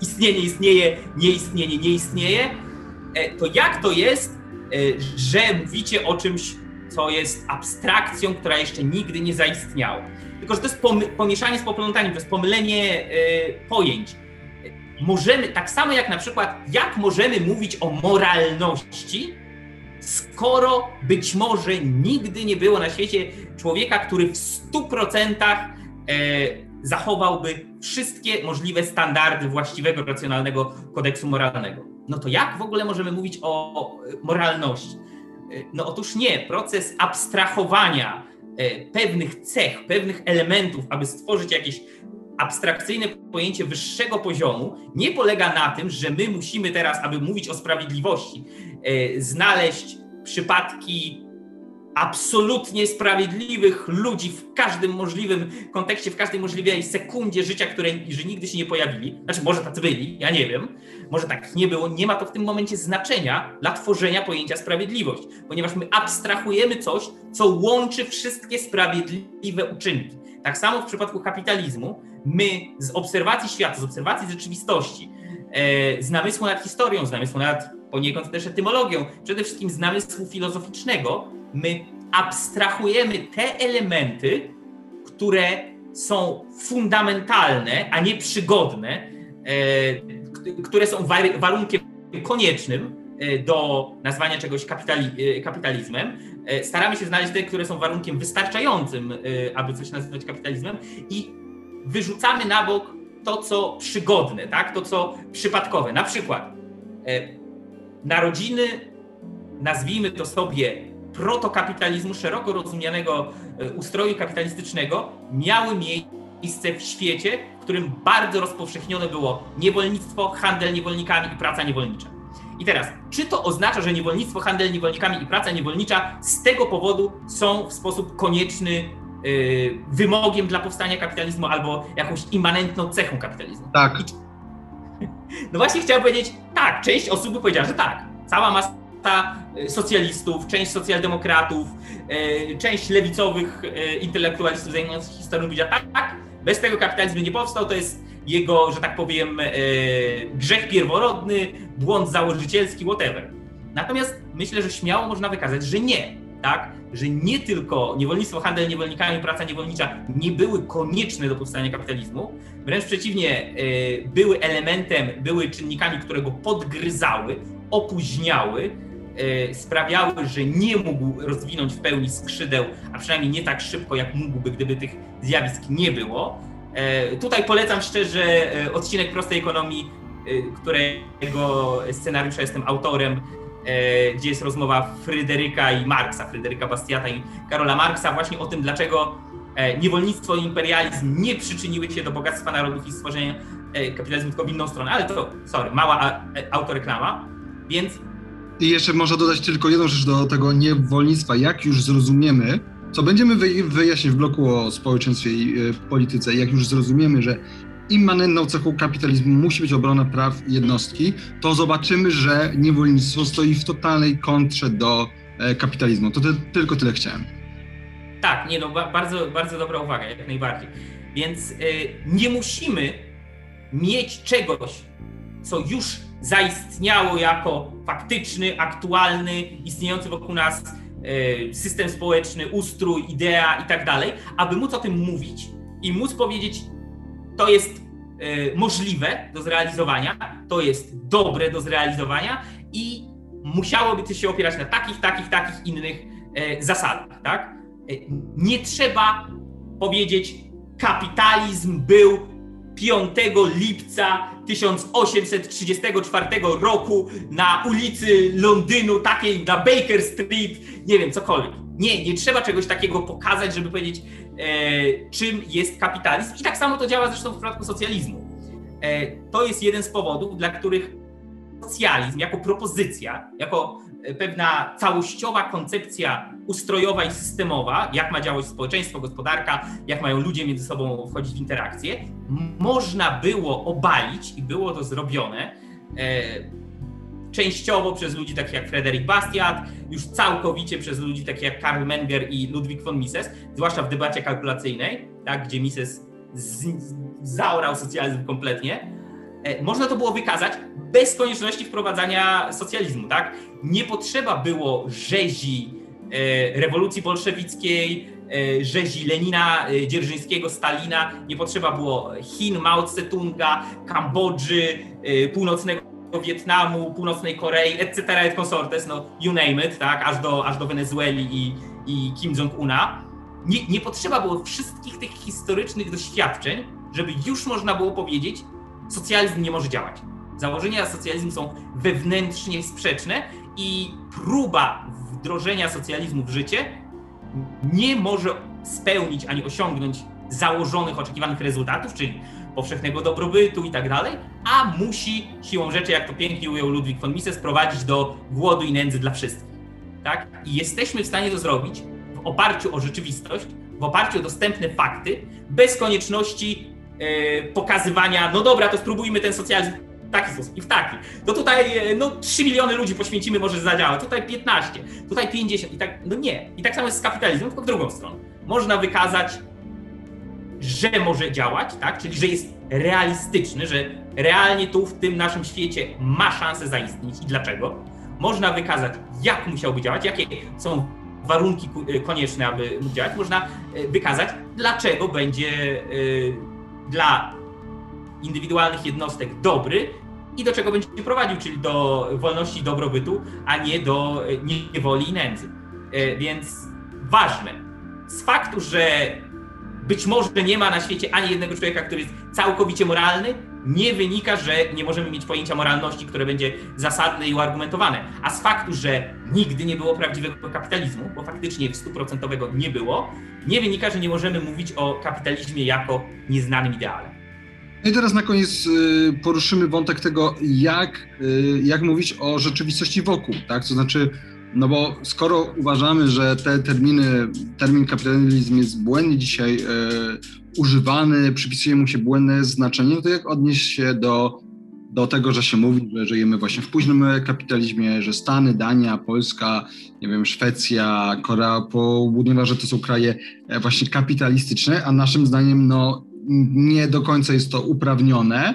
A: Istnienie istnieje, nieistnienie nie istnieje. E, to jak to jest, e, że mówicie o czymś, co jest abstrakcją, która jeszcze nigdy nie zaistniała? Tylko, że to jest pomieszanie z poplątaniem, to jest pomylenie e, pojęć możemy, tak samo jak na przykład, jak możemy mówić o moralności, skoro być może nigdy nie było na świecie człowieka, który w 100% e, zachowałby wszystkie możliwe standardy właściwego, racjonalnego kodeksu moralnego. No to jak w ogóle możemy mówić o moralności? E, no otóż nie, proces abstrahowania e, pewnych cech, pewnych elementów, aby stworzyć jakieś abstrakcyjne pojęcie wyższego poziomu nie polega na tym, że my musimy teraz, aby mówić o sprawiedliwości, e, znaleźć przypadki absolutnie sprawiedliwych ludzi w każdym możliwym kontekście, w każdej możliwej sekundzie życia, które nigdy się nie pojawili. Znaczy, może tacy byli, ja nie wiem, może tak nie było. Nie ma to w tym momencie znaczenia dla tworzenia pojęcia sprawiedliwość, ponieważ my abstrahujemy coś, co łączy wszystkie sprawiedliwe uczynki. Tak samo w przypadku kapitalizmu, my z obserwacji świata, z obserwacji rzeczywistości, e, z namysłu nad historią, z namysłu nad poniekąd też etymologią, przede wszystkim z namysłu filozoficznego, my abstrahujemy te elementy, które są fundamentalne, a nie przygodne, e, które są warunkiem koniecznym do nazwania czegoś kapitali kapitalizmem. Staramy się znaleźć te, które są warunkiem wystarczającym, aby coś nazywać kapitalizmem i wyrzucamy na bok to, co przygodne, tak? to, co przypadkowe. Na przykład narodziny, nazwijmy to sobie, protokapitalizmu, szeroko rozumianego ustroju kapitalistycznego, miały miejsce w świecie, w którym bardzo rozpowszechnione było niewolnictwo, handel niewolnikami i praca niewolnicza. I teraz, czy to oznacza, że niewolnictwo, handel niewolnikami i praca niewolnicza z tego powodu są w sposób konieczny Y, wymogiem dla powstania kapitalizmu albo jakąś immanentną cechą kapitalizmu.
B: Tak.
A: No właśnie chciałem powiedzieć, tak, część osób by powiedziała, że tak. Cała masa y, socjalistów, część socjaldemokratów, y, część lewicowych intelektualistów zajmujących się historią powiedziała, tak, tak, bez tego kapitalizm nie powstał, to jest jego, że tak powiem, grzech pierworodny, błąd założycielski, whatever. Natomiast myślę, że śmiało można wykazać, że nie tak, że nie tylko niewolnictwo, handel niewolnikami, praca niewolnicza nie były konieczne do powstania kapitalizmu, wręcz przeciwnie, e, były elementem, były czynnikami, które go podgryzały, opóźniały, e, sprawiały, że nie mógł rozwinąć w pełni skrzydeł, a przynajmniej nie tak szybko, jak mógłby, gdyby tych zjawisk nie było. E, tutaj polecam szczerze odcinek prostej ekonomii, którego scenariusza jestem autorem, e, gdzie jest rozmowa Fryderyka i Marksa, Fryderyka Bastiata i Karola Marksa właśnie o tym, dlaczego e, niewolnictwo i imperializm nie przyczyniły się do bogactwa narodów i stworzenia e, kapitalizmu tylko w inną stronę, ale to, sorry, mała autoreklama, więc...
B: I jeszcze można dodać tylko jedną rzecz do tego niewolnictwa. Jak już zrozumiemy, co będziemy wyjaśniać w bloku o społeczeństwie i polityce, jak już zrozumiemy, że immanentną cechą kapitalizmu musi być obrona praw jednostki, to zobaczymy, że niewolnictwo stoi w totalnej kontrze do e, kapitalizmu. To te, tylko tyle chciałem.
A: Tak, nie no, bardzo, bardzo dobra uwaga, jak najbardziej. Więc y, nie musimy mieć czegoś, co już zaistniało jako faktyczny, aktualny, istniejący wokół nas system społeczny, ustrój, idea i tak dalej, aby móc o tym mówić i móc powiedzieć, to jest e, możliwe do zrealizowania, to jest dobre do zrealizowania i musiałoby to się opierać na takich, takich, takich innych e, zasadach, tak? E, nie trzeba powiedzieć, kapitalizm był 5 lipca 1834 roku na ulicy Londynu, takiej na Baker Street, nie wiem, cokolwiek. Nie, nie trzeba czegoś takiego pokazać, żeby powiedzieć, e, czym jest kapitalizm. I tak samo to działa zresztą w przypadku socjalizmu. E, to jest jeden z powodów, dla których socjalizm jako propozycja, jako e, pewna całościowa koncepcja ustrojowa i systemowa, jak ma działać społeczeństwo, gospodarka, jak mają ludzie między sobą wchodzić w interakcje, można było obalić i było to zrobione e, częściowo przez ludzi takich jak Frederick Bastiat, już całkowicie przez ludzi takich jak Karl Menger i Ludwig von Mises, zwłaszcza w debacie kalkulacyjnej, tak, gdzie Mises z, zaorał socjalizm kompletnie. E, można to było wykazać bez konieczności wprowadzania socjalizmu, tak? Nie potrzeba było rzezi e, rewolucji bolszewickiej, e, rzezi Lenina, Dzierżyńskiego, Stalina, nie potrzeba było Chin, Mao Tse-tunga, Kambodży, północnego Wietnamu, Północnej Korei, etc., et consortes, no you name it, tak, aż do, aż do Wenezueli i, i Kim Jong-una. Nie, nie potrzeba było wszystkich tych historycznych doświadczeń, żeby już można było powiedzieć, socjalizm nie może działać. Założenia socjalizmu są wewnętrznie sprzeczne i próba wdrożenia socjalizmu w życie nie może spełnić ani osiągnąć założonych, oczekiwanych rezultatów, czyli powszechnego dobrobytu i tak dalej, a musi siłą rzeczy, jak to pięknie ujął Ludwik von Mises, prowadzić do głodu i nędzy dla wszystkich. Tak? I jesteśmy w stanie to zrobić w oparciu o rzeczywistość, w oparciu o dostępne fakty, bez konieczności pokazywania, no dobra, to spróbujmy ten socjalizm w taki sposób i w taki. To tutaj e, no 3 miliony ludzi poświęcimy, może zadziała, tutaj 15, tutaj 50 i tak, no nie. I tak samo jest z kapitalizmem, tylko w drugą stronę. Można wykazać że może działać, tak? czyli że jest realistyczny, że realnie tu w tym naszym świecie ma szansę zaistnieć i dlaczego. Można wykazać, jak musiałby działać, jakie są warunki y, konieczne, aby mógł działać. Można wykazać, dlaczego będzie dla indywidualnych jednostek dobry i do czego będzie prowadził, czyli do wolności dobrobytu, a nie do niewoli i nędzy. Więc ważne, z faktu, że być może nie ma na świecie ani jednego człowieka, który jest całkowicie moralny, nie wynika, że nie możemy mieć pojęcia moralności, które będzie zasadne i uargumentowane. A z faktu, że nigdy nie było prawdziwego kapitalizmu, bo faktycznie stuprocentowego nie było, nie wynika, że nie możemy mówić o kapitalizmie jako nieznanym ideale.
B: No i teraz na koniec y, poruszymy wątek tego, jak, y, jak mówić o rzeczywistości wokół, tak? To znaczy, no bo skoro uważamy, że te terminy, termin kapitalizm jest błędnie dzisiaj e, używany, przypisuje mu się błędne znaczenie, no to jak odnieść się do, do tego, że się mówi, że żyjemy właśnie w późnym kapitalizmie, że Stany, Dania, Polska, nie wiem, Szwecja, Korea Południowa, że to są kraje e, właśnie kapitalistyczne, a naszym zdaniem no nie do końca jest to uprawnione.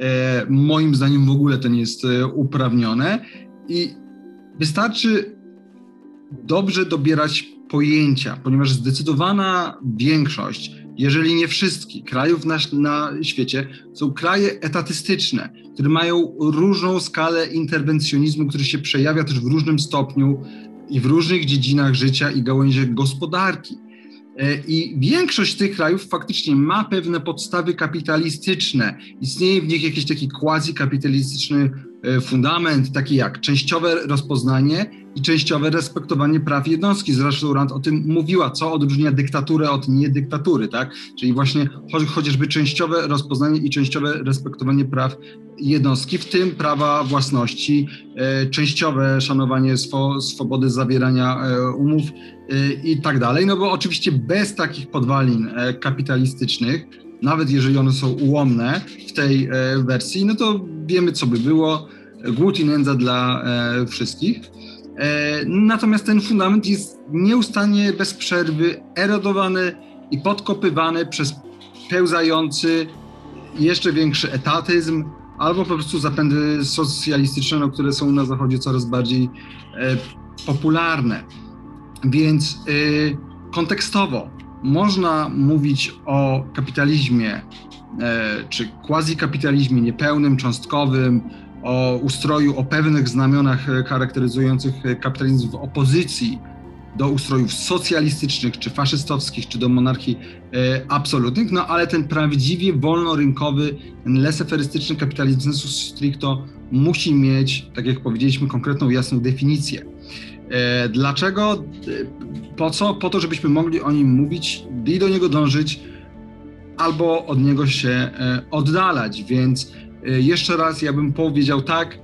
B: E, moim zdaniem w ogóle to nie jest e, uprawnione i Wystarczy dobrze dobierać pojęcia, ponieważ zdecydowana większość, jeżeli nie wszystkie krajów na, na świecie są kraje etatystyczne, które mają różną skalę interwencjonizmu, który się przejawia też w różnym stopniu i w różnych dziedzinach życia i gałęziach gospodarki. E, I większość tych krajów faktycznie ma pewne podstawy kapitalistyczne. Istnieje w nich jakiś taki quasi-kapitalistyczny fundament, taki jak częściowe rozpoznanie i częściowe respektowanie praw jednostki. Zresztą Rand o tym mówiła, co odróżnia dyktaturę od niedyktatury, tak? Czyli właśnie chociażby częściowe rozpoznanie i częściowe respektowanie praw jednostki, w tym prawa własności, e, częściowe szanowanie swo, swobody zawierania e, umów e, i tak dalej. No bo oczywiście bez takich podwalin kapitalistycznych, nawet jeżeli one są ułomne w tej wersji, no to wiemy, co by było. Głód i nędza dla wszystkich. Natomiast ten fundament jest nieustannie, bez przerwy erodowany i podkopywany przez pełzający jeszcze większy etatyzm, albo po prostu zapędy socjalistyczne, no, które są na Zachodzie coraz bardziej e, popularne. Więc e, kontekstowo można mówić o kapitalizmie, e, czy quasi-kapitalizmie niepełnym, cząstkowym, o ustroju o pewnych znamionach charakteryzujących kapitalizm w opozycji do ustrojów socjalistycznych, czy faszystowskich, czy do monarchii e, absolutnych, no ale ten prawdziwie wolnorynkowy, leseferystyczny kapitalizm sensu stricto musi mieć, tak jak powiedzieliśmy, konkretną, jasną definicję. E, dlaczego? E, po co? Po to, żebyśmy mogli o nim mówić i do niego dążyć, albo od niego się e, oddalać. Więc jeszcze raz ja bym powiedział tak,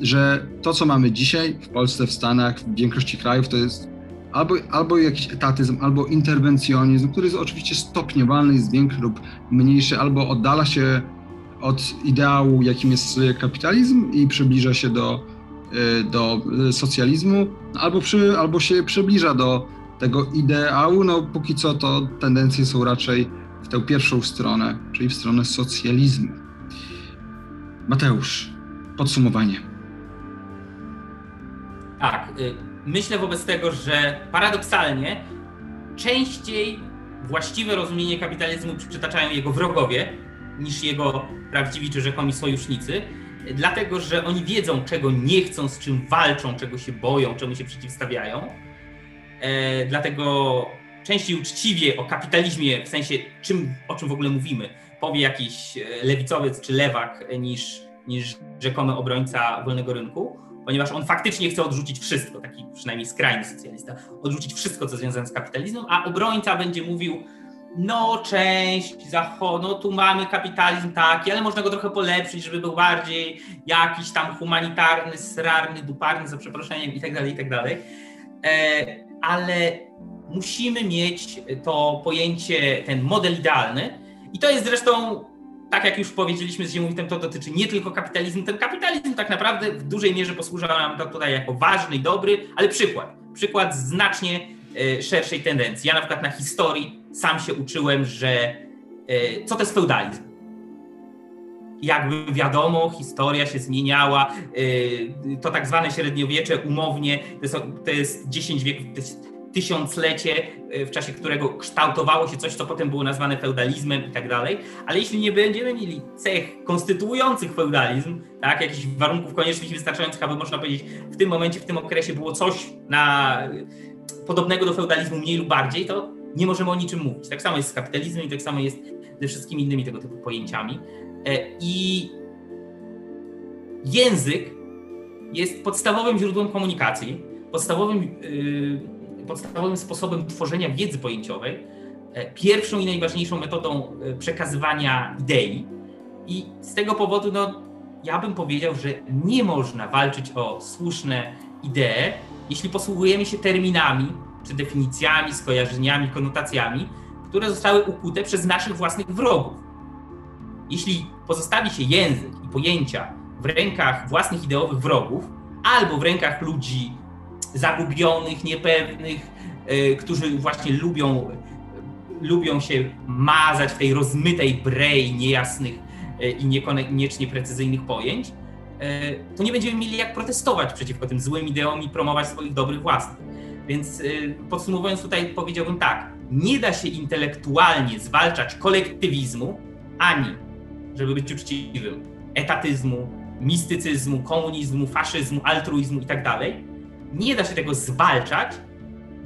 B: że to, co mamy dzisiaj w Polsce, w Stanach, w większości krajów, to jest albo, albo jakiś etatyzm, albo interwencjonizm, który jest oczywiście stopniowalny, jest większy lub mniejszy, albo oddala się od ideału, jakim jest kapitalizm i przybliża się do, do socjalizmu, albo, przy, albo się przybliża do tego ideału. No póki co to tendencje są raczej w tę pierwszą stronę, czyli w stronę socjalizmu. Mateusz, podsumowanie.
A: Tak. Y myślę wobec tego, że paradoksalnie częściej właściwe rozumienie kapitalizmu przytaczają jego wrogowie niż jego prawdziwi czy rzekomi sojusznicy, dlatego że oni wiedzą, czego nie chcą, z czym walczą, czego się boją, czemu się przeciwstawiają. E, dlatego częściej uczciwie o kapitalizmie, w sensie czym, o czym w ogóle mówimy, powie jakiś e, lewicowiec czy lewak niż, niż rzekomy obrońca wolnego rynku ponieważ on faktycznie chce odrzucić wszystko, taki przynajmniej skrajny socjalista, odrzucić wszystko, co związane z kapitalizmem, a obrońca będzie mówił, no część zachodu, no tu mamy kapitalizm taki, ale można go trochę polepszyć, żeby był bardziej jakiś tam humanitarny, srarny, duparny, za przeproszeniem i tak dalej, i tak dalej. E, ale musimy mieć to pojęcie, ten model idealny i to jest zresztą tak jak już powiedzieliśmy z Ziemowitem, to dotyczy nie tylko kapitalizmu. Ten kapitalizm tak naprawdę w dużej mierze posłużył nam tutaj jako ważny i dobry, ale przykład. Przykład znacznie e, szerszej tendencji. Ja na przykład na historii sam się uczyłem, że e, co to jest feudalizm. Jakby wiadomo, historia się zmieniała. E, to tak zwane średniowiecze umownie, to jest, to jest 10 wieków, to jest tysiąclecie, e, w czasie którego kształtowało się coś, co potem było nazwane feudalizmem i tak dalej. Ale jeśli nie będziemy mieli cech konstytuujących feudalizm, tak, jakichś warunków koniecznych i wystarczających, aby można powiedzieć, w tym momencie, w tym okresie było coś na, podobnego do feudalizmu mniej lub bardziej, to nie możemy o niczym mówić. Tak samo jest z kapitalizmem i tak samo jest ze wszystkimi innymi tego typu pojęciami. E, I język jest podstawowym źródłem komunikacji, podstawowym yy, podstawowym sposobem tworzenia wiedzy pojęciowej, e, pierwszą i najważniejszą metodą e, przekazywania idei. I z tego powodu, no, ja bym powiedział, że nie można walczyć o słuszne idee, jeśli posługujemy się terminami, czy definicjami, skojarzeniami, konotacjami, które zostały ukute przez naszych własnych wrogów. Jeśli pozostawi się język i pojęcia w rękach własnych ideowych wrogów, albo w rękach ludzi zagubionych, niepewnych, e, którzy właśnie lubią, lubią się mazać w tej rozmytej brei niejasnych e, i niekoniecznie precyzyjnych pojęć, e, to nie będziemy mieli jak protestować przeciwko tym złym ideom i promować swoich dobrych własnych. Więc podsumowując tutaj powiedziałbym tak, nie da się intelektualnie zwalczać kolektywizmu, ani, żeby być uczciwym, etatyzmu, mistycyzmu, komunizmu, faszyzmu, altruizmu i tak nie da się tego zwalczać,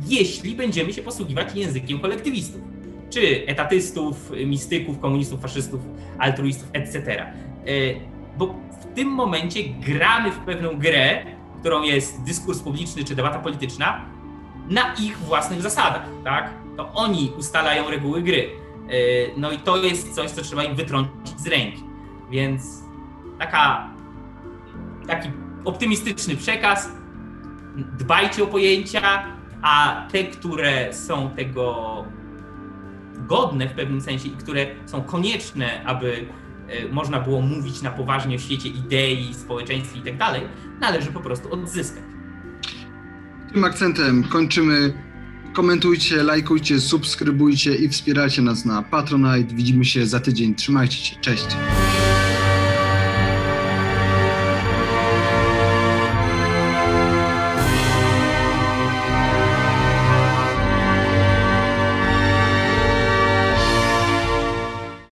A: jeśli będziemy się posługiwać językiem kolektywistów, czy etatystów, mistyków, komunistów, faszystów, altruistów, etc. E, bo w tym momencie gramy w pewną grę, którą jest dyskurs publiczny czy debata polityczna, na ich własnych zasadach, tak? To oni ustalają reguły gry. E, no i to jest coś, co trzeba im wytrącić z ręki. Więc taka, taki optymistyczny przekaz. Dbajcie o pojęcia, a te, które są tego godne w pewnym sensie i które są konieczne, aby e, można było mówić na poważnie o świecie idei, społeczeństwie i tak dalej, należy po prostu odzyskać.
B: Tym akcentem kończymy. Komentujcie, lajkujcie, subskrybujcie i wspierajcie nas na Patronite. Widzimy się za tydzień. Trzymajcie się. Cześć.